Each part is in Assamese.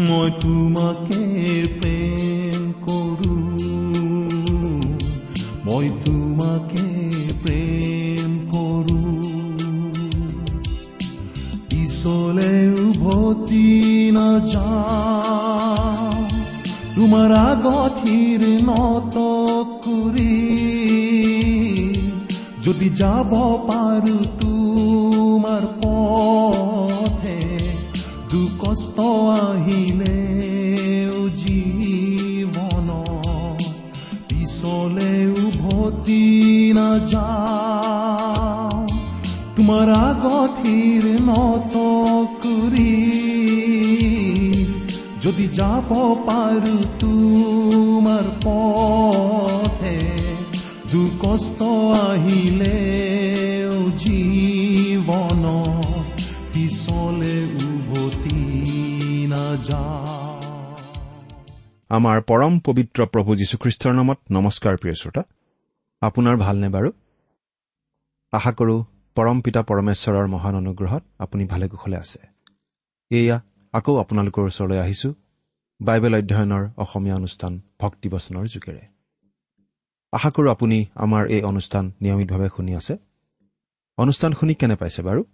মই তোমাকে প্ৰেম কৰো মই তোমাকে প্ৰেম কৰো পিছলে উভতি নাযাওঁ তোমাৰ আগঠিৰ নত কৰি যদি যাব পাৰো আহিলে জীৱন। পিছলে উভতি নাযাওঁ। তোমাৰ আগঠিৰ নত কৰি। যদি যাব পাৰো তোমাৰ পথে দুকষ্ট আহিলে জীৱন। পিছলে আমাৰ পৰম পবিত্ৰ প্ৰভু যীশুখ্ৰীষ্টৰ নামত নমস্কাৰ প্ৰিয় শ্ৰোতা। আপোনাৰ ভালনে বাৰু? আশা কৰো পৰম পিতা পৰমেশ্বৰৰ মহান অনুগ্ৰহত আপুনি ভালে কুশলে আছে। এয়া আকৌ আপোনালোকৰ ওচৰলৈ আহিছো বাইবেল অধ্যয়নৰ অসমীয়া অনুষ্ঠান ভক্তিবচনৰ যোগেৰে। আশা কৰো আপুনি আমাৰ এই অনুষ্ঠান নিয়মিতভাৱে শুনি আছে। অনুষ্ঠান শুনি কেনে পাইছে বাৰু?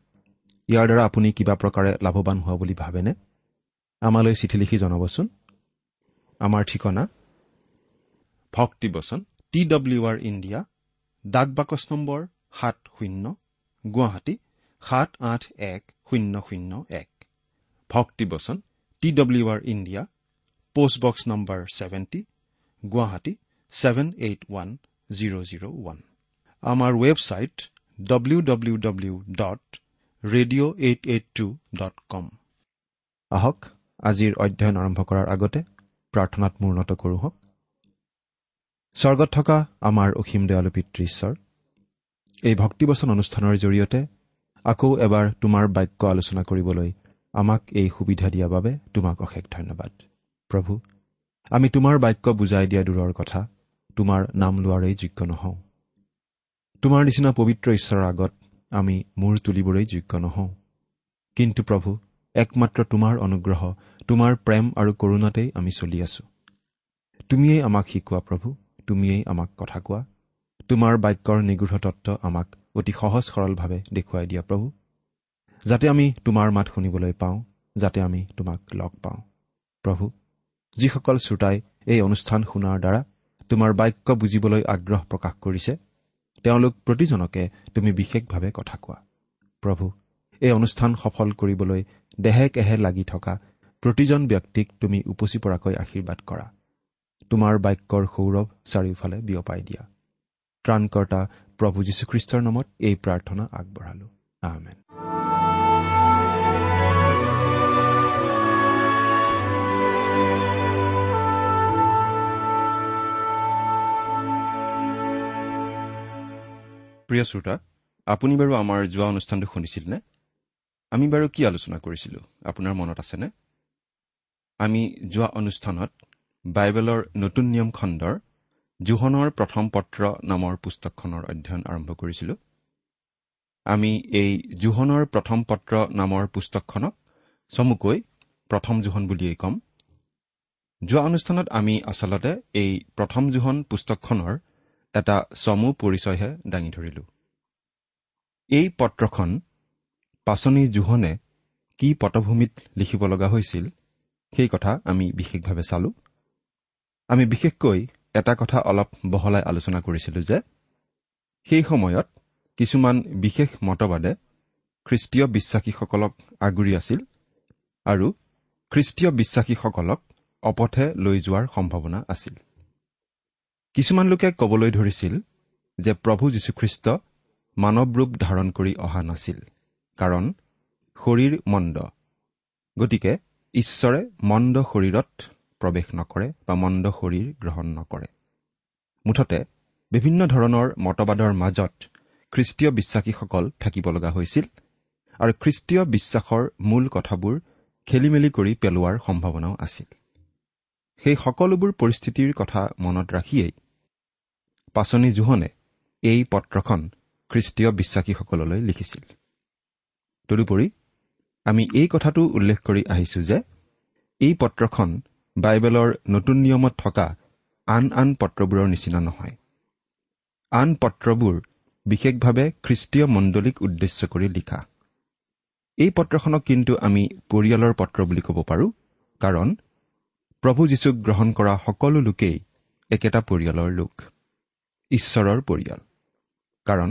ইয়াৰ দ্বাৰা আপুনি কিবা প্ৰকাৰে লাভৱান হোৱা বুলি ভাবেনে? আমালৈ চিঠি লিখি জনাবচোন। আমাৰ ঠিকনা। ভক্তিবচন টি ডব্লিউ আৰ ইণ্ডিয়া ডাক বাকচ নম্বৰ সাত শূন্য গুৱাহাটী সাত আঠ এক শূন্য শূন্য এক। ভক্তিবচন T W R India post box number seventy Guwahati seven eight one zero' zero' one. আমাৰ website W W W dot radio' eight eight two dot com. আহক। আজিৰ অধ্যয়ন আৰম্ভ কৰাৰ আগতে প্ৰাৰ্থনাত মূৰ্ণত কৰোঁ হওক। স্বৰ্গত থকা আমাৰ অসীম দয়ালু পিতৃ ঈশ্বৰ এই ভক্তিবচন অনুষ্ঠানৰ জৰিয়তে আকৌ এবাৰ তোমাৰ বাক্য আলোচনা কৰিবলৈ আমাক এই সুবিধা দিয়াৰ বাবে তোমাক অশেষ ধন্যবাদ। প্ৰভু আমি তোমাৰ বাক্য বুজাই দিয়া দূৰৰ কথা তোমাৰ নাম লোৱাৰেই যোগ্য নহওঁ। তোমাৰ নিচিনা পবিত্ৰ ঈশ্বৰৰ আগত আমি মূৰ তুলিবৰেই যোগ্য নহওঁ। কিন্তু প্ৰভু একমাত্ৰ তোমাৰ অনুগ্ৰহ তোমাৰ প্ৰেম আৰু কৰোণাতেই আমি চলি আছো। তুমিয়েই আমাক শিকোৱা প্ৰভু তুমিয়েই আমাক কথা কোৱা। তোমাৰ বাক্যৰ নিগৃঢ় তত্ত্ব আমাক অতি সহজ সৰলভাৱে দেখুৱাই দিয়া প্ৰভু যাতে আমি তোমাৰ মাত শুনিবলৈ পাওঁ যাতে আমি তোমাক লগ পাওঁ। প্ৰভু যিসকল শ্ৰোতাই এই অনুষ্ঠান শুনাৰ দ্বাৰা তোমাৰ বাক্য বুজিবলৈ আগ্ৰহ প্ৰকাশ কৰিছে তেওঁলোক প্ৰতিজনকে তুমি বিশেষভাৱে কথা কোৱা। প্ৰভু এই অনুষ্ঠান সফল কৰিবলৈ দেহে কেহে লাগি থকা। প্ৰতিজন ব্যক্তিক তুমি উপচি পৰাকৈ আশীৰ্বাদ কৰা। তোমাৰ বাক্যৰ সৌৰভ চাৰিওফালে বিয়পাই দিয়া। ত্ৰাণকৰ্তা প্ৰভু যীশুখ্ৰীষ্টৰ নামত এই প্ৰাৰ্থনা আগবঢ়ালো। আহমেন প্ৰিয় শ্ৰোতা আপুনি বাৰু আমাৰ যোৱা অনুষ্ঠানটো শুনিছিল নে আমি বাৰু কি আলোচনা কৰিছিলো? আপোনাৰ মনত আছেনে? আমি যোৱা অনুষ্ঠানত বাইবেলৰ নতুন নিয়ম খণ্ডৰ জোহনৰ প্ৰথম পত্ৰ নামৰ পুস্তকখনৰ অধ্যয়ন আৰম্ভ কৰিছিলো। আমি এই জোহনৰ প্ৰথম পত্ৰ নামৰ পুস্তকখনক চমুকৈ প্ৰথম জোহন বুলিয়েই ক'ম। যোৱা অনুষ্ঠানত আমি আচলতে এই প্ৰথম জোহন পুস্তকখনৰ এটা চমু পৰিচয়হে দাঙি ধৰিলো। এই পত্ৰখন পাচনি জোহনে কি পটভূমিত লিখিব লগা হৈছিল সেই কথা আমি বিশেষভাৱে চালো। আমি বিশেষকৈ এটা কথা অলপ বহলাই আলোচনা কৰিছিলো যে সেই সময়ত কিছুমান বিশেষ মতবাদে খ্ৰীষ্টীয় বিশ্বাসীসকলক আগুৰি আছিল আৰু খ্ৰীষ্টীয় বিশ্বাসীসকলক অপথে লৈ যোৱাৰ সম্ভাৱনা আছিল। কিছুমান লোকে কবলৈ ধৰিছিল যে প্ৰভু যীশুখ্ৰীষ্ট মানৱ ৰূপ ধাৰণ কৰি অহা নাছিল। কাৰণ শৰীৰ মন্দ। গতিকে ঈশ্বৰে মন্দ শৰীৰত প্ৰৱেশ নকৰে বা মন্দ শৰীৰ গ্ৰহণ নকৰে। মুঠতে বিভিন্ন ধৰণৰ মতবাদৰ মাজত খ্ৰীষ্টীয় বিশ্বাসীসকল থাকিব লগা হৈছিল আৰু খ্ৰীষ্টীয় বিশ্বাসৰ মূল কথাবোৰ খেলি মেলি কৰি পেলোৱাৰ সম্ভাৱনাও আছিল। সেই সকলোবোৰ পৰিস্থিতিৰ কথা মনত ৰাখিয়েই পাচনি জোহনে এই পত্ৰখন খ্ৰীষ্টীয় বিশ্বাসীসকললৈ লিখিছিল। তদুপৰি আমি এই কথাটো উল্লেখ কৰি আহিছো যে এই পত্ৰখন বাইবেলৰ নতুন নিয়মত থকা আন আন পত্ৰবোৰৰ নিচিনা নহয়। আন পত্ৰবোৰ বিশেষভাৱে খ্ৰীষ্টীয় মণ্ডলীক উদ্দেশ্য কৰি লিখা। এই পত্ৰখনক কিন্তু আমি পৰিয়ালৰ পত্ৰ বুলি ক'ব পাৰোঁ কাৰণ প্ৰভু যীশুক গ্ৰহণ কৰা সকলো লোকেই একেটা পৰিয়ালৰ লোক ঈশ্বৰৰ পৰিয়াল। কাৰণ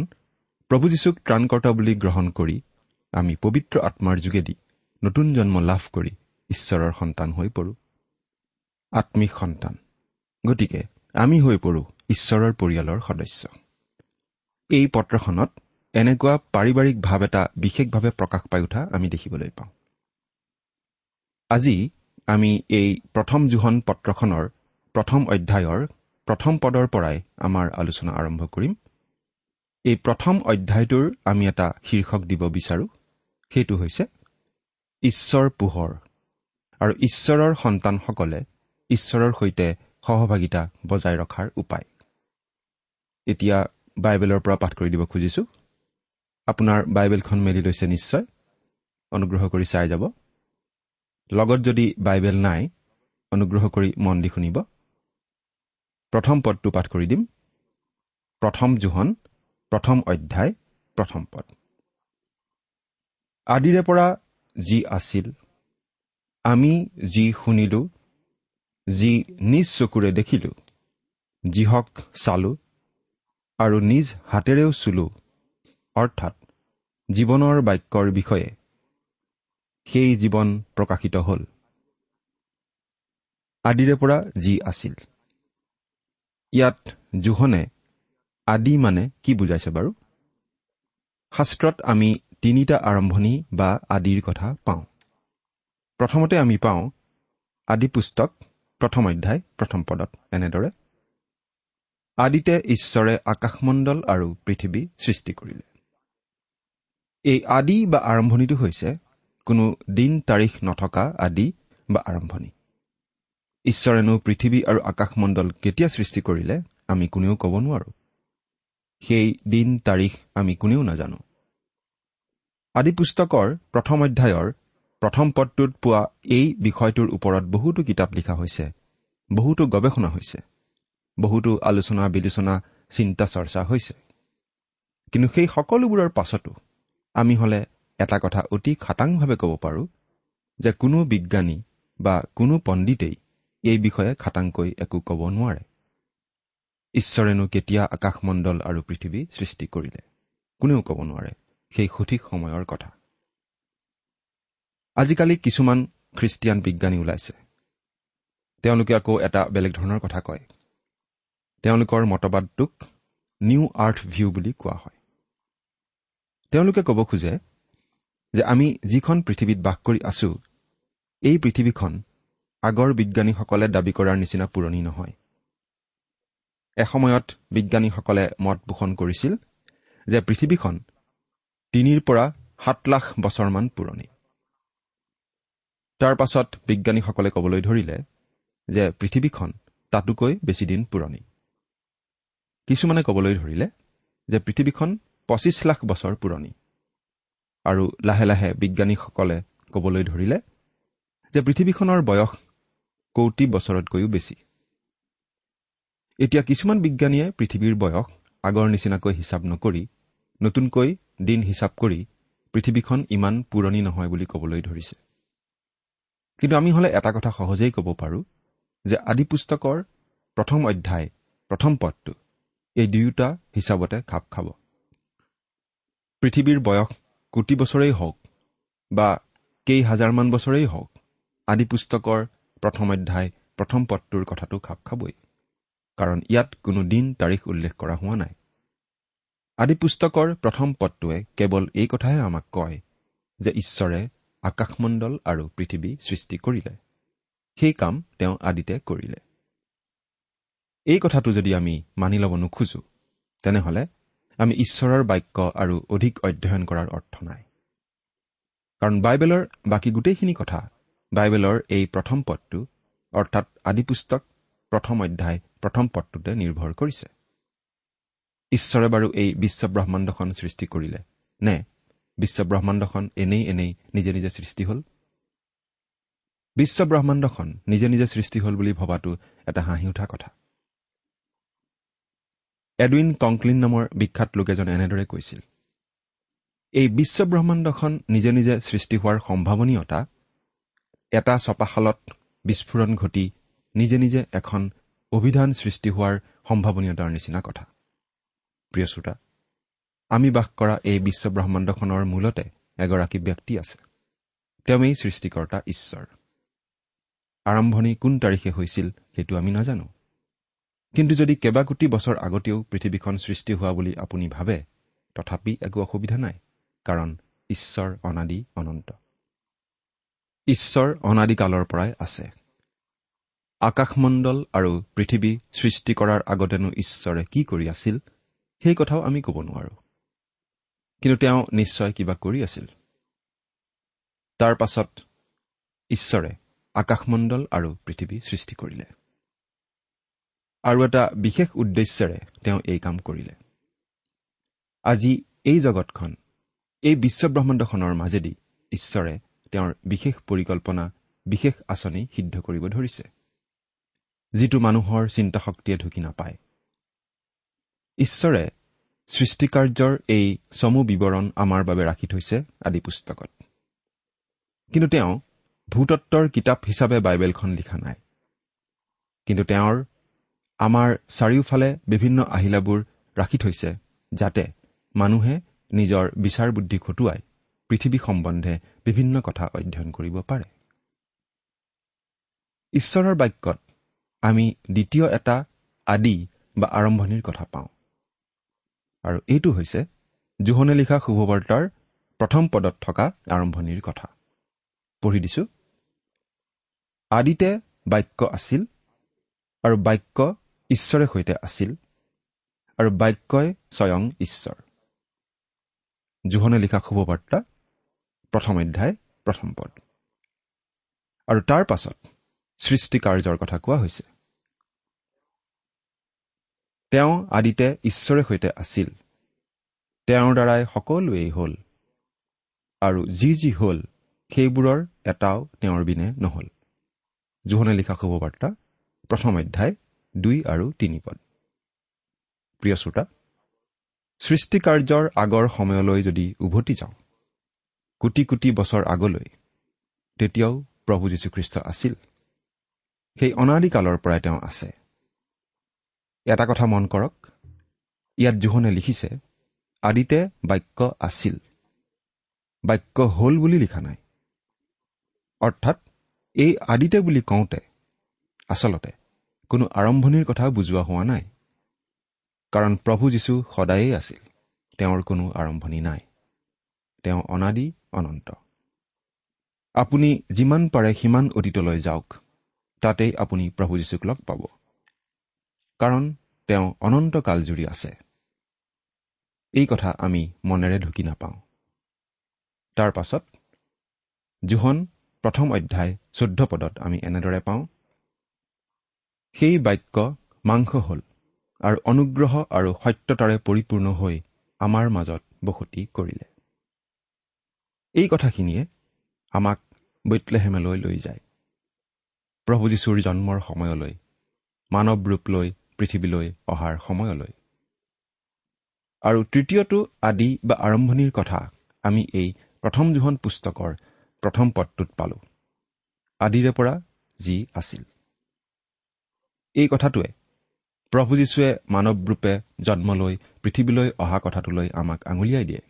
প্ৰভু যীশুক ত্ৰাণকৰ্তা বুলি গ্ৰহণ কৰি আমি পবিত্ৰ আত্মাৰ যোগেদি নতুন জন্ম লাভ কৰি ঈশ্বৰৰ সন্তান হৈ পৰোঁ। আত্মিক সন্তান। গতিকে আমি হৈ পৰোঁ ঈশ্বৰৰ পৰিয়ালৰ সদস্য। এই পত্ৰখনত এনেকুৱা পাৰিবাৰিক ভাৱ এটা বিশেষভাৱে প্ৰকাশ পাই উঠা আমি দেখিবলৈ পাওঁ। আজি আমি এই প্ৰথম জোহন পত্ৰখনৰ প্ৰথম অধ্যায়ৰ প্ৰথম পদৰ পৰাই আমাৰ আলোচনা আৰম্ভ কৰিম। এই প্ৰথম অধ্যায়টোৰ আমি এটা শীৰ্ষক দিব বিচাৰো। সেইটো হৈছে ঈশ্বৰ পোহৰ। আৰু ঈশ্বৰৰ সন্তানসকলে ঈশ্বৰৰ সৈতে সহভাগিতা বজাই ৰখাৰ উপায়। এতিয়া বাইবেলৰ পৰা পাঠ কৰি দিব খুজিছো। আপোনাৰ বাইবেলখন মেলি লৈছে নিশ্চয়। অনুগ্ৰহ কৰি চাই যাব। লগত যদি বাইবেল নাই অনুগ্ৰহ কৰি মন দি শুনিব। প্ৰথম পদটো পাঠ কৰি দিম। প্ৰথম জোহন প্ৰথম অধ্যায় প্ৰথম পদ। আদিৰে পৰা যি আছিল আমি যি শুনিলো যি নিজ চকুৰে দেখিলো যিহক চালো আৰু নিজ হাতেৰেও চুলো অৰ্থাৎ জীৱনৰ বাক্যৰ বিষয়ে সেই জীৱন প্ৰকাশিত হ'ল। আদিৰে পৰা যি আছিল। ইয়াত জোহনে আদি মানে কি বুজাইছে বাৰু? শাস্ত্ৰত আমি তিনিটা আৰম্ভণি বা আদিৰ কথা পাওঁ। প্ৰথমতে আমি পাওঁ আদি পুস্তক প্ৰথম অধ্যায় প্ৰথম পদত এনেদৰে। আদিতে ঈশ্বৰে আকাশমণ্ডল আৰু পৃথিৱী সৃষ্টি কৰিলে। এই আদি বা আৰম্ভণিটো হৈছে কোনো দিন তাৰিখ নথকা আদি বা আৰম্ভণি। ঈশ্বৰেনো পৃথিৱী আৰু আকাশমণ্ডল কেতিয়া সৃষ্টি কৰিলে আমি কোনেও ক'ব নোৱাৰো। সেই দিন তাৰিখ আমি কোনেও নাজানো। আদি পুস্তকৰ প্ৰথম অধ্যায়ৰ প্ৰথম পদটোত পোৱা এই বিষয়টোৰ ওপৰত বহুতো কিতাপ লিখা হৈছে বহুতো গৱেষণা হৈছে বহুতো আলোচনা বিলোচনা চিন্তা চৰ্চা হৈছে। কিন্তু সেই সকলোবোৰৰ পাছতো আমি হ'লে এটা কথা অতি খাটাংভাৱে ক'ব পাৰোঁ যে কোনো বিজ্ঞানী বা কোনো পণ্ডিতেই এই বিষয়ে খাটাংকৈ একো ক'ব নোৱাৰে। ঈশ্বৰেনো কেতিয়া আকাশমণ্ডল আৰু পৃথিৱী সৃষ্টি কৰিলে কোনেও ক'ব নোৱাৰে। সেই সঠিক সময়ৰ কথা। আজিকালি কিছুমান খ্ৰীষ্টিয়ান বিজ্ঞানী ওলাইছে। তেওঁলোকে আকৌ এটা বেলেগ ধৰণৰ কথা কয়। তেওঁলোকৰ মতবাদটোক নিউ আৰ্থ ভিউ বুলি কোৱা হয়। তেওঁলোকে ক'ব খোজে যে আমি যিখন পৃথিৱীত বাস কৰি আছো এই পৃথিৱীখন আগৰ বিজ্ঞানীসকলে দাবী কৰাৰ নিচিনা পুৰণি নহয়। এসময়ত বিজ্ঞানীসকলে মত পোষণ কৰিছিল যে পৃথিৱীখন তিনিৰ পৰা সাত লাখ বছৰমান পুৰণি। তাৰ পাছত বিজ্ঞানীসকলে ক'বলৈ ধৰিলে যে পৃথিৱীখন তাতোকৈ বেছিদিন পুৰণি। কিছুমানে ক'বলৈ ধৰিলে যে পৃথিৱীখন পঁচিছ লাখ বছৰ পুৰণি। আৰু লাহে লাহে বিজ্ঞানীসকলে ক'বলৈ ধৰিলে যে পৃথিৱীখনৰ বয়স কৌটি বছৰতকৈও বেছি। এতিয়া কিছুমান বিজ্ঞানীয়ে পৃথিৱীৰ বয়স আগৰ নিচিনাকৈ হিচাপ নকৰি নতুনকৈ দিন হিচাপ কৰি পৃথিৱীখন ইমান পুৰণি নহয় বুলি ক'বলৈ ধৰিছে। কিন্তু আমি হ'লে এটা কথা সহজেই ক'ব পাৰোঁ যে আদি পুস্তকৰ প্ৰথম অধ্যায় প্ৰথম পদটো এই দুয়োটা হিচাপতে খাপ খাব। পৃথিৱীৰ বয়স কোটি বছৰেই হওক বা কেই হাজাৰমান বছৰেই হওক আদি পুস্তকৰ প্ৰথম অধ্যায় প্ৰথম পদটোৰ কথাটো খাপ খাবই। কাৰণ ইয়াত কোনো দিন তাৰিখ উল্লেখ কৰা হোৱা নাই। আদি পুস্তকৰ প্ৰথম পদটোৱে কেৱল এই কথাহে আমাক কয় যে ঈশ্বৰে আকাশমণ্ডল আৰু পৃথিৱী সৃষ্টি কৰিলে। সেই কাম তেওঁ আদিতে কৰিলে। এই কথাটো যদি আমি মানি ল'ব নোখোজো তেনেহ'লে আমি ঈশ্বৰৰ বাক্য আৰু অধিক অধ্যয়ন কৰাৰ অৰ্থ নাই। কাৰণ বাইবেলৰ বাকী গোটেইখিনি কথা বাইবেলৰ এই প্ৰথম পদটো অৰ্থাৎ আদিপুস্তক প্ৰথম অধ্যায় প্ৰথম পদটোতে নিৰ্ভৰ কৰিছে। ঈশ্বৰে বাৰু এই বিশ্বব্ৰহ্মাণ্ডখন সৃষ্টি কৰিলে। নে বিশ্বব্ৰহ্মাণ্ডখন এনেই এনেই নিজে নিজে সৃষ্টি হ'ল? বিশ্বব্ৰহ্মাণ্ডখন নিজে নিজে সৃষ্টি হ'ল বুলি ভবাটো এটা হাঁহি উঠা কথা। এডুইন কংক্লিন নামৰ বিখ্যাত লোক এজনে এনেদৰে কৈছিল এই বিশ্বব্ৰহ্মাণ্ডখন নিজে নিজে সৃষ্টি হোৱাৰ সম্ভাৱনীয়তা এটা চপাশালত বিস্ফোৰণ ঘটি নিজে নিজে এখন অভিধান সৃষ্টি হোৱাৰ সম্ভাৱনীয়তাৰ নিচিনা কথা। প্ৰিয় শ্ৰোতা আমি বাস কৰা এই বিশ্বব্ৰহ্মাণ্ডখনৰ মূলতে এগৰাকী ব্যক্তি আছে। তেওঁৱেই সৃষ্টিকৰ্তা ঈশ্বৰ। আৰম্ভণি কোন তাৰিখে হৈছিল সেইটো আমি নাজানো। কিন্তু যদি কেইবাকোটি বছৰ আগতেও পৃথিৱীখন সৃষ্টি হোৱা বুলি আপুনি ভাবে তথাপি একো অসুবিধা নাই কাৰণ ঈশ্বৰ অনাদি অনন্ত। ঈশ্বৰ অনাদিকালৰ পৰাই আছে। আকাশমণ্ডল আৰু পৃথিৱী সৃষ্টি কৰাৰ আগতেনো ঈশ্বৰে কি কৰি আছিল সেই কথাও আমি ক'ব নোৱাৰো। কিন্তু তেওঁ নিশ্চয় কিবা কৰি আছিল। তাৰ পাছত ঈশ্বৰে আকাশমণ্ডল আৰু পৃথিৱী সৃষ্টি কৰিলে। আৰু এটা বিশেষ উদ্দেশ্যেৰে তেওঁ এই কাম কৰিলে। আজি এই জগতখন এই বিশ্বব্ৰহ্মাণ্ডখনৰ মাজেদি ঈশ্বৰে তেওঁৰ বিশেষ পৰিকল্পনা বিশেষ আঁচনি সিদ্ধ কৰিব ধৰিছে। যিটো মানুহৰ চিন্তা শক্তিয়ে ঢুকি নাপায়। ঈশ্বৰে সৃষ্টিকাৰ্যৰ এই চমু বিৱৰণ আমাৰ বাবে ৰাখি থৈছে আদি পুস্তকত। কিন্তু তেওঁ ভূতত্বৰ কিতাপ হিচাপে বাইবেলখন লিখা নাই। কিন্তু তেওঁৰ আমাৰ চাৰিওফালে বিভিন্ন আহিলাবোৰ ৰাখি থৈছে যাতে মানুহে নিজৰ বিচাৰ বুদ্ধি খটুৱাই পৃথিৱী সম্বন্ধে বিভিন্ন কথা অধ্যয়ন কৰিব পাৰে। ঈশ্বৰৰ বাক্যত আমি দ্বিতীয় এটা আদি বা আৰম্ভণিৰ কথা পাওঁ। আৰু এইটো হৈছে জোহনে লিখা শুভবাৰ্তাৰ প্ৰথম পদত থকা আৰম্ভণিৰ কথা। পঢ়ি দিছো। আদিতে বাক্য আছিল আৰু বাক্য ঈশ্বৰে সৈতে আছিল আৰু বাক্যই স্বয়ং ঈশ্বৰ। জোহনে লিখা শুভবাৰ্তা প্ৰথম অধ্যায় প্ৰথম পদ। আৰু তাৰ পাছত সৃষ্টি কাৰ্যৰ কথা কোৱা হৈছে। তেওঁ আদিতে ঈশ্বৰে সৈতে আছিল। তেওঁৰ দ্বাৰাই সকলোৱেই হ'ল। আৰু যি যি হ'ল সেইবোৰৰ এটাও তেওঁৰ বিনে নহ'ল। জোহনে লিখা শুভবাৰ্তা প্ৰথম অধ্যায় দুই আৰু তিনি পদ। প্ৰিয় শ্ৰোতা সৃষ্টিকাৰ্যৰ আগৰ সময়লৈ যদি উভতি যাওঁ কোটি কোটি বছৰ আগলৈ তেতিয়াও প্ৰভু যীশুখ্ৰীষ্ট আছিল। সেই অনাদিকালৰ পৰাই তেওঁ আছে। এটা কথা মন কৰক। ইয়াত জোহনে লিখিছে আদিতে বাক্য আছিল। বাক্য হ'ল বুলি লিখা নাই। অৰ্থাৎ এই আদিতে বুলি কওঁতে আচলতে কোনো আৰম্ভণিৰ কথা বুজোৱা হোৱা নাই। কাৰণ প্ৰভু যীশু সদায়েই আছিল। তেওঁৰ কোনো আৰম্ভণি নাই। তেওঁ অনাদি অনন্ত। আপুনি যিমান পাৰে সিমান অতীতলৈ যাওক। তাতেই আপুনি প্ৰভু যীশুক লগ পাব। কাৰণ তেওঁ অনন্ত কালজুৰি আছে। এই কথা আমি মনেৰে ঢুকি নাপাওঁ। তাৰ পাছত জোহন প্ৰথম অধ্যায় চৈধ্য পদত আমি এনেদৰে পাওঁ সেই বাক্য মাংস হ'ল আৰু অনুগ্ৰহ আৰু সত্যতাৰে পৰিপূৰ্ণ হৈ আমাৰ মাজত বসতি কৰিলে। এই কথাখিনিয়ে আমাক বৈতলেহেমেলৈ লৈ যায়। প্ৰভু যীশুৰ জন্মৰ সময়লৈ মানৱ ৰূপ লৈ পৃথিৱীলৈ অহাৰ সময়লৈ। আৰু তৃতীয়টো আদি বা আৰম্ভণিৰ কথা আমি এই প্ৰথম দুখন পুস্তকৰ প্ৰথম পদটোত পালো। আদিৰে পৰা যি আছিল। এই কথাটোৱে প্ৰভু যীশুৱে মানৱৰূপে জন্ম লৈ পৃথিৱীলৈ অহা কথাটোলৈ আমাক আঙুলিয়াই দিয়ে।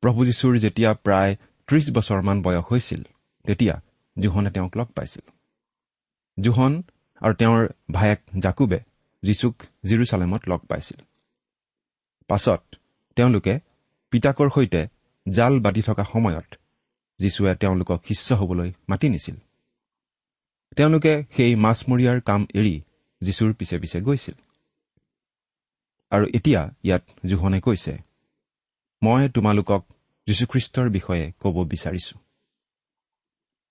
প্ৰভু যীশুৰ যেতিয়া প্ৰায় ত্ৰিশ বছৰমান বয়স হৈছিল তেতিয়া জোহনে তেওঁক লগ পাইছিল। জোহন আৰু তেওঁৰ ভায়েক জাকুবে যীচুক জিৰচালেমত লগ পাইছিল। পাছত তেওঁলোকে পিতাকৰ সৈতে জাল বান্ধি থকা সময়ত যীশুৱে তেওঁলোকক শিষ্য হবলৈ মাতি নিছিল। তেওঁলোকে সেই মাছমৰীয়াৰ কাম এৰি যীশুৰ পিছে পিছে গৈছিল। আৰু এতিয়া ইয়াত জোহনে কৈছে মই তোমালোকক যীশুখ্ৰীষ্টৰ বিষয়ে ক'ব বিচাৰিছো।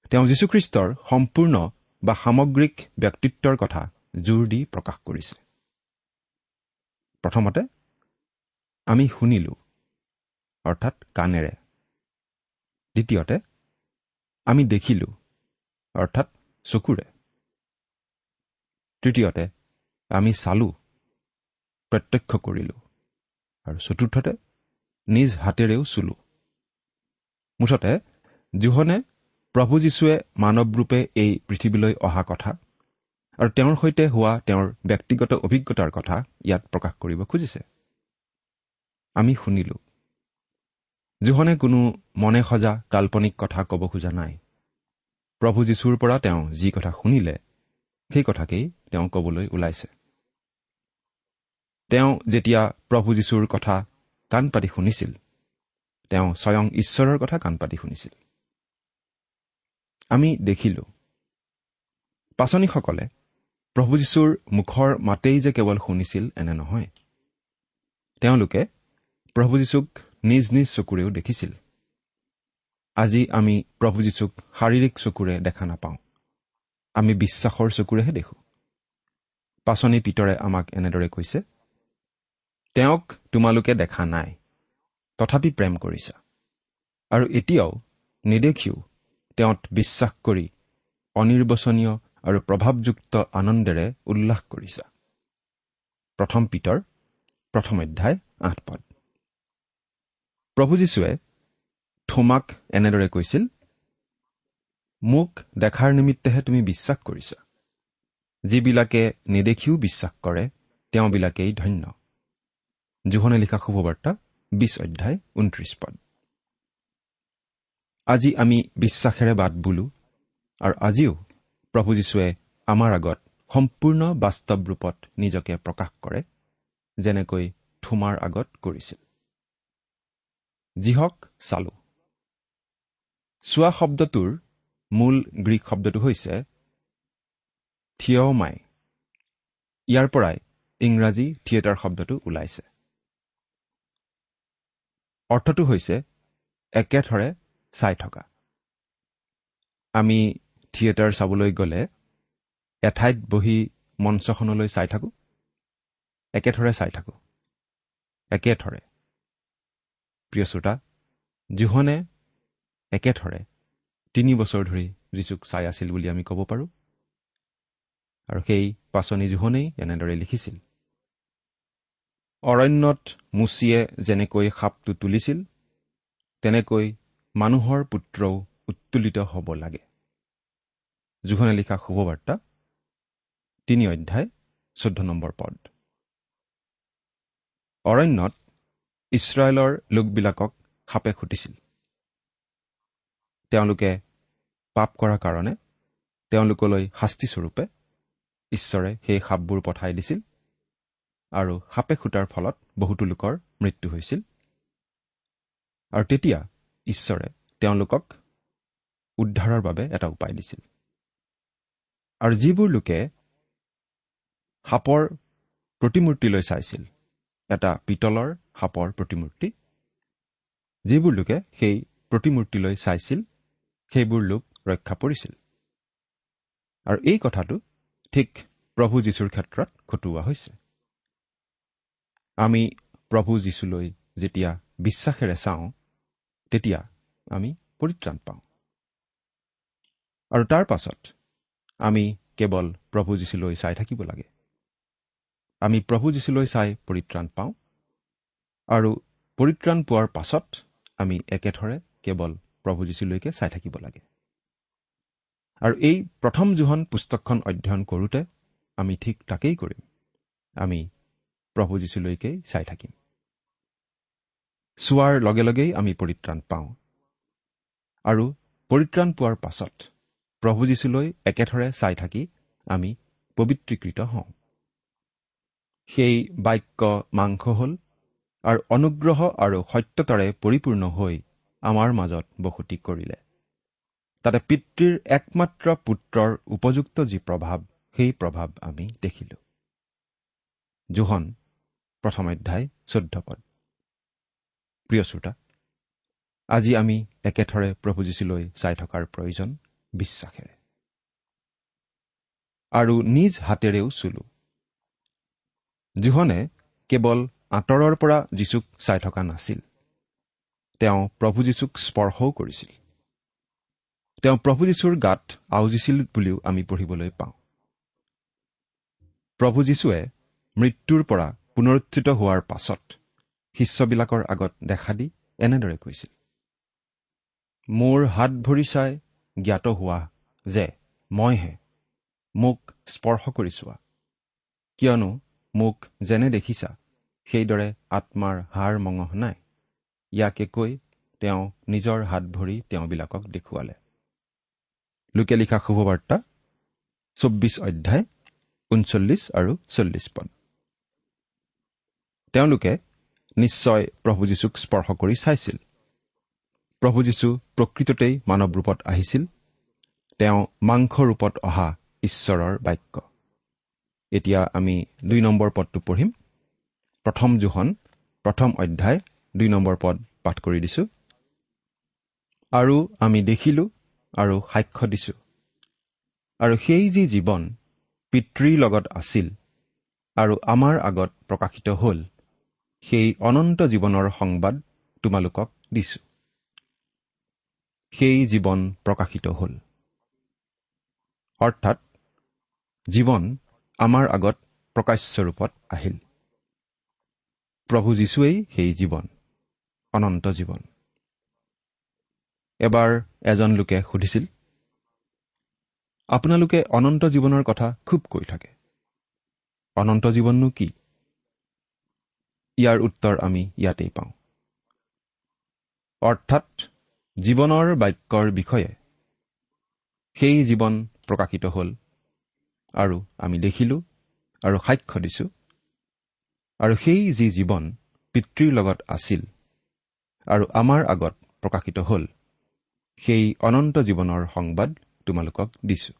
তেওঁ যীশুখ্ৰীষ্টৰ সম্পূৰ্ণ বা সামগ্ৰিক ব্যক্তিত্বৰ কথা জোৰ দি প্ৰকাশ কৰিছে। প্ৰথমতে আমি শুনিলো অৰ্থাৎ কাণেৰে। দ্বিতীয়তে আমি দেখিলো অৰ্থাৎ চকুৰে। তৃতীয়তে আমি চালো প্ৰত্যক্ষ কৰিলো। আৰু চতুৰ্থতে নিজ হাতেৰেও চুলো। মুঠতে জোহনে প্ৰভু যীশুৱে মানৱৰূপে এই পৃথিৱীলৈ অহা কথা আৰু তেওঁৰ সৈতে হোৱা তেওঁৰ ব্যক্তিগত অভিজ্ঞতাৰ কথা ইয়াত প্ৰকাশ কৰিব খুজিছে। আমি শুনিলো জোহনে কোনো মনে সজা কাল্পনিক কথা ক'ব খোজা নাই। প্ৰভু যীশুৰ পৰা তেওঁ যি কথা শুনিলে সেই কথাকেই তেওঁ ক'বলৈ ওলাইছে। তেওঁ যেতিয়া প্ৰভু যীশুৰ কথা কাণ পাতি শুনিছিল তেওঁ স্বয়ং ঈশ্বৰৰ কথা কাণ পাতি শুনিছিল। আমি দেখিলো। পাচনীসকলে প্ৰভু যীশুৰ মুখৰ মাতেই যে কেৱল শুনিছিল এনে নহয়। তেওঁলোকে প্ৰভু যীশুক নিজ নিজ চকুৰেও দেখিছিল। আজি আমি প্ৰভু যীশুক শাৰীৰিক চকুৰে দেখা নাপাওঁ। আমি বিশ্বাসৰ চকুৰেহে দেখোঁ। পাচনি পিতৰে আমাক এনেদৰে কৈছে তেওঁক তোমালোকে দেখা নাই তথাপি প্ৰেম কৰিছা। আৰু এতিয়াও নেদেখিও তেওঁত বিশ্বাস কৰি অনিৰ্বচনীয় আৰু প্ৰভাৱযুক্ত আনন্দেৰে উল্লাস কৰিছা। প্ৰথম পিতৰ প্ৰথম অধ্যায় আঠ পদ। প্ৰভু যীশুৱে থোমাক এনেদৰে কৈছিল মোক দেখাৰ নিমিত্তেহে তুমি বিশ্বাস কৰিছা। যিবিলাকে নেদেখিও বিশ্বাস কৰে তেওঁবিলাকেই ধন্য। জোহনে লিখা শুভবাৰ্তা বিশ অধ্যায় ঊনত্ৰিশ পদ। আজি আমি বিশ্বাসেৰে বাট বোলো আৰু আজিও প্ৰভু যীশুৱে আমাৰ আগত সম্পূৰ্ণ বাস্তৱ ৰূপত নিজকে প্ৰকাশ কৰে যেনেকৈ থোমাৰ আগত কৰিছিল। যিহক চালো। চোৱা শব্দটোৰ মূল গ্ৰীক শব্দটো হৈছে থিয়মাই ইয়াৰ পৰাই ইংৰাজী থিয়েটাৰ শব্দটো ওলাইছে। অৰ্থটো হৈছে একেথৰে চাই থকা। আমি থিয়েটাৰ চাবলৈ গ'লে এঠাইত বহি মঞ্চখনলৈ চাই থাকোঁ। একেথৰে চাই থাকোঁ। একেথৰে। প্ৰিয় শ্ৰোতা জোহনে একেথৰে তিনি বছৰ ধৰি যীচুক চাই আছিল বুলি আমি ক'ব পাৰোঁ। আৰু সেই পাচনি জোহনেই এনেদৰে লিখিছিল। অৰণ্যত মুচিয়ে যেনেকৈ সাপটো তুলিছিল তেনেকৈ মানুহৰ পুত্ৰও উত্তোলিত হ'ব লাগে। জোহনে লিখা শুভবাৰ্তা তিনি অধ্যায় চৈধ্য নম্বৰ পদ। অৰণ্যত ইছৰাইলৰ লোকবিলাকক সাপে খুটিছিল। তেওঁলোকে পাপ কৰাৰ কাৰণে তেওঁলোকলৈ শাস্তিস্বৰূপে ঈশ্বৰে সেই সাপবোৰ পঠাই দিছিল আৰু সাপে খুটাৰ ফলত বহুতো লোকৰ মৃত্যু হৈছিল। আৰু তেতিয়া ঈশ্বৰে তেওঁলোকক উদ্ধাৰৰ বাবে এটা উপায় দিছিল। আৰু যিবোৰ লোকে সাপৰ প্ৰতিমূৰ্তিলৈ চাইছিল এটা পিতলৰ সাপৰ প্ৰতিমূৰ্তি যিবোৰ লোকে সেই প্ৰতিমূৰ্তিলৈ চাইছিল সেইবোৰ লোক ৰক্ষা পৰিছিল। আৰু এই কথাটো ঠিক প্ৰভু যীশুৰ ক্ষেত্ৰত খটুওৱা হৈছে। আমি প্ৰভু যীশুলৈ যেতিয়া বিশ্বাসেৰে চাওঁ তেতিয়া আমি পৰিত্ৰাণ পাওঁ। আৰু তাৰ পাছত আমি কেৱল প্ৰভু যীশুলৈ চাই থাকিব লাগে। আমি প্ৰভু যীশুলৈ চাই পৰিত্ৰাণ পাওঁ আৰু পৰিত্ৰাণ পোৱাৰ পাছত আমি একেথৰে কেৱল প্ৰভু যীশুলৈকে চাই থাকিব লাগে। আৰু এই প্ৰথম জোহন পুস্তকখন অধ্যয়ন কৰোঁতে আমি ঠিক তাকেই কৰিম। আমি প্ৰভু যীশুলৈকেই চাই থাকিম। চোৱাৰ লগে লগেই আমি পৰিত্ৰাণ পাওঁ। আৰু পৰিত্ৰাণ পোৱাৰ পাছত প্ৰভু যীশুলৈ একেথৰে চাই থাকি আমি পবিত্ৰীকৃত হওঁ। সেই বাক্য মাংস হ'ল আৰু অনুগ্ৰহ আৰু সত্যতাৰে পৰিপূৰ্ণ হৈ আমাৰ মাজত বসতি কৰিলে। তাতে পিতৃৰ একমাত্ৰ পুত্ৰৰ উপযুক্ত যি প্ৰভাৱ সেই প্ৰভাৱ আমি দেখিলো। জোহন প্ৰথম অধ্যায় চৈধ্য পদ। প্ৰিয় শ্ৰোতা আজি আমি একেথৰে প্ৰভু যীশুলৈ চাই থকাৰ প্ৰয়োজন বিশ্বাসেৰে। আৰু নিজ হাতেৰেও চুলো। জোহনে কেৱল আঁতৰৰ পৰা যীচুক চাই থকা নাছিল তেওঁ প্ৰভু যীশুক স্পৰ্শও কৰিছিল। তেওঁ প্ৰভু যীশুৰ গাত আউজিছিল বুলিও আমি পঢ়িবলৈ পাওঁ। প্ৰভু যীশুৱে মৃত্যুৰ পৰা পুনৰুত্থিত হোৱাৰ পাছত শিষ্যবিলাকৰ আগত দেখা দি এনেদৰে কৈছিল মোৰ হাত ভৰি চাই জ্ঞাত হোৱা যে মইহে মোক স্পৰ্শ কৰি চোৱা। কিয়নো মোক যেনে দেখিছা সেইদৰে আত্মাৰ হাৰ মঙহ নাই। ইয়াকে কৈ তেওঁ নিজৰ হাত ভৰি তেওঁবিলাকক দেখুৱালে। লোকে লিখা শুভবাৰ্তা চৌব্বিছ অধ্যায় ঊনচল্লিছ আৰু চল্লিছ পদ। তেওঁলোকে নিশ্চয় প্ৰভু যীশুক স্পৰ্শ কৰি চাইছিল। প্ৰভু যীশু প্ৰকৃততেই মানৱ ৰূপত আহিছিল। তেওঁ মাংস ৰূপত অহা ঈশ্বৰৰ বাক্য। এতিয়া আমি দুই নম্বৰ পদটো পঢ়িম। প্ৰথম জোখন প্ৰথম অধ্যায় দুই নম্বৰ পদ পাঠ কৰি দিছো। আৰু আমি দেখিলো আৰু সাক্ষ্য দিছো। আৰু সেই যি জীৱন পিতৃৰ লগত আছিল আৰু আমাৰ আগত প্ৰকাশিত হ'ল সেই অনন্ত জীৱনৰ সংবাদ তোমালোকক দিছো। সেই জীৱন প্ৰকাশিত হ'ল। অৰ্থাৎ জীৱন আমাৰ আগত প্ৰকাশ্যৰূপত আহিল। প্ৰভু যীশুৱেই সেই জীৱন অনন্ত জীৱন। এবাৰ এজন লোকে সুধিছিল আপোনালোকে অনন্ত জীৱনৰ কথা খুব কৈ থাকে। অনন্ত জীৱননো কি? ইয়াৰ উত্তৰ আমি ইয়াতেই পাওঁ। অৰ্থাৎ জীৱনৰ বাক্যৰ বিষয়ে। সেই জীৱন প্ৰকাশিত হ'ল আৰু আমি দেখিলোঁ আৰু সাক্ষ্য দিছোঁ। আৰু সেই যি জীৱন পিতৃৰ লগত আছিল আৰু আমাৰ আগত প্ৰকাশিত হ'ল সেই অনন্ত জীৱনৰ সংবাদ তোমালোকক দিছো।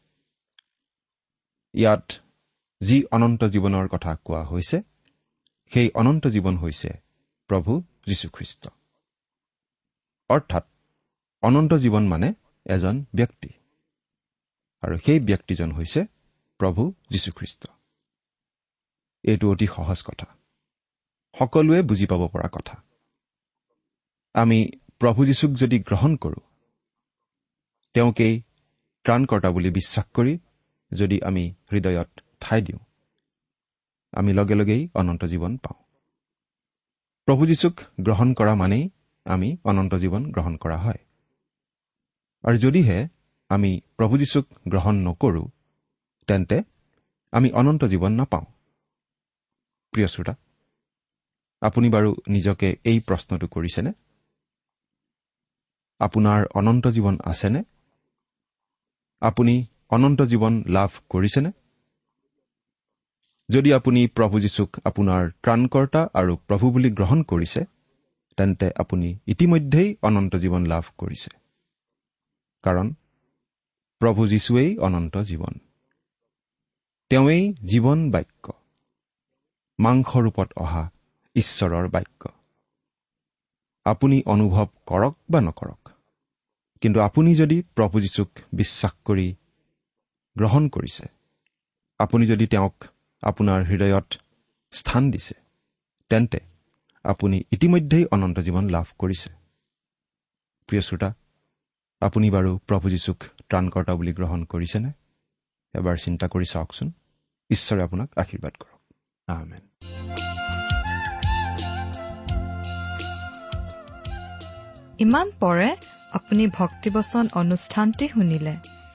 ইয়াত যি অনন্ত জীৱনৰ কথা কোৱা হৈছে সেই অনন্ত জীৱন হৈছে প্ৰভু যীশুখ্ৰীষ্ট। অৰ্থাৎ অনন্ত জীৱন মানে এজন ব্যক্তি। আৰু সেই ব্যক্তিজন হৈছে প্ৰভু যীশুখ্ৰীষ্ট। এইটো অতি সহজ কথা। সকলোৱে বুজি পাব পৰা কথা। আমি প্ৰভু যীশুক যদি গ্ৰহণ কৰোঁ তেওঁকেই ত্ৰাণকৰ্তা বুলি বিশ্বাস কৰি যদি আমি হৃদয়ত ঠাই দিওঁ আমি লগে লগেই অনন্ত জীৱন পাওঁ। প্ৰভু যীশুক গ্ৰহণ কৰা মানেই আমি অনন্ত জীৱন গ্ৰহণ কৰা হয়। আৰু যদিহে আমি প্ৰভু যীশুক গ্ৰহণ নকৰোঁ তেন্তে আমি অনন্ত জীৱন নাপাওঁ। প্ৰিয় শ্ৰোতা আপুনি বাৰু নিজকে এই প্ৰশ্নটো কৰিছেনে? আপোনাৰ অনন্ত জীৱন আছেনে? আপুনি অনন্ত জীৱন লাভ কৰিছেনে? যদি আপুনি প্ৰভু যীশুক আপোনাৰ ত্ৰাণকৰ্তা আৰু প্ৰভু বুলি গ্ৰহণ কৰিছে তেন্তে আপুনি ইতিমধ্যেই অনন্ত জীৱন লাভ কৰিছে। কাৰণ প্ৰভু যীশুৱেই অনন্ত জীৱন। তেওঁৱেই জীৱন বাক্য। মাংস ৰূপত অহা ঈশ্বৰৰ বাক্য। আপুনি অনুভৱ কৰক বা নকৰক কিন্তু আপুনি যদি প্ৰভু যীশুক বিশ্বাস কৰি গ্ৰহণ কৰিছে আপুনি যদি তেওঁক আপোনাৰ হৃদয়ত স্থান দিছে। তেন্তে আপুনি ইতিমধ্যেই অনন্ত জীৱন লাভ কৰিছে। প্ৰিয় শ্ৰোতা আপুনি বাৰু প্ৰভু যীশুক ত্ৰাণকৰ্তা বুলি গ্ৰহণ কৰিছেনে? এবাৰ চিন্তা কৰি চাওকচোন। ঈশ্বৰে আপোনাক আশীৰ্বাদ কৰক। ইমান পৰে আপুনি ভক্তিবচন অনুষ্ঠানটি শুনিলে।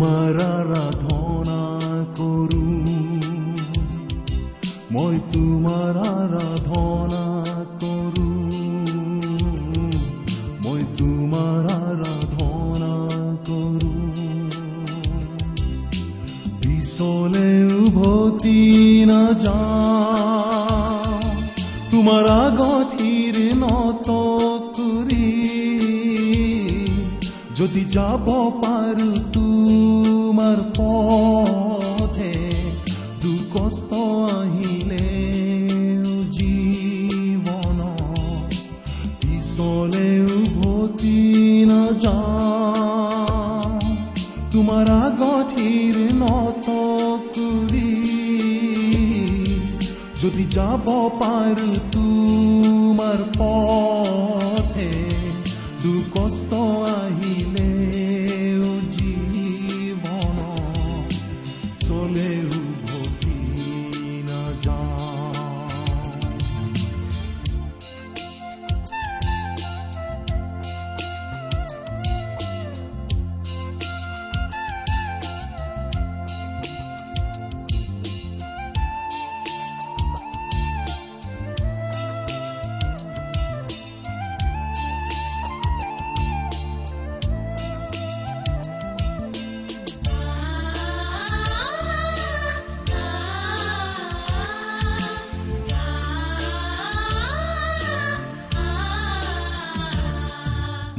তোমাৰ আৰাধনা কৰো মই তোমাৰ আৰাধনা যাব পাৰো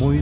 মই